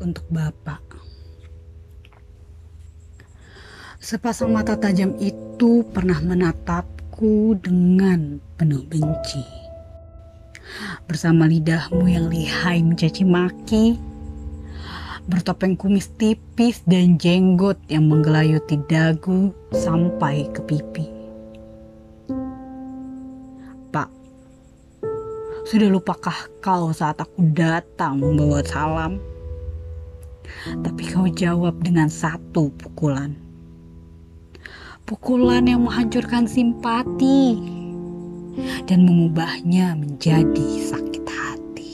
untuk Bapak. Sepasang mata tajam itu pernah menatapku dengan penuh benci. Bersama lidahmu yang lihai mencaci maki, bertopeng kumis tipis dan jenggot yang menggelayuti dagu sampai ke pipi. Sudah lupakah kau saat aku datang membawa salam? Tapi kau jawab dengan satu pukulan. Pukulan yang menghancurkan simpati dan mengubahnya menjadi sakit hati.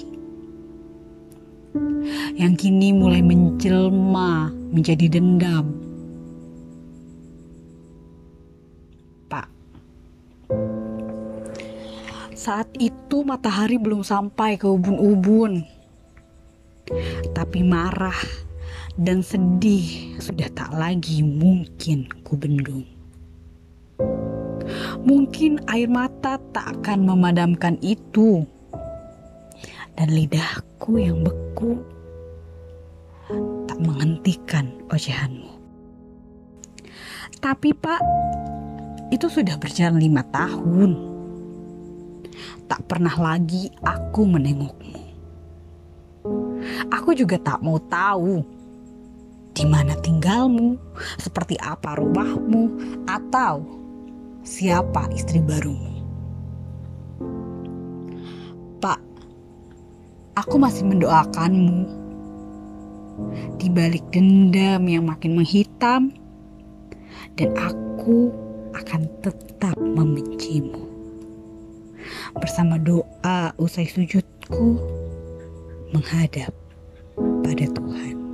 Yang kini mulai menjelma menjadi dendam. Pak, saat itu matahari belum sampai ke ubun-ubun, tapi marah dan sedih sudah tak lagi mungkin ku bendung. Mungkin air mata tak akan memadamkan itu. Dan lidahku yang beku tak menghentikan ocehanmu. Tapi pak, itu sudah berjalan lima tahun. Tak pernah lagi aku menengokmu. Aku juga tak mau tahu di mana tinggalmu, seperti apa rumahmu, atau siapa istri barumu. Pak, aku masih mendoakanmu. Di balik dendam yang makin menghitam, dan aku akan tetap membencimu. Bersama doa usai sujudku menghadap pada Tuhan.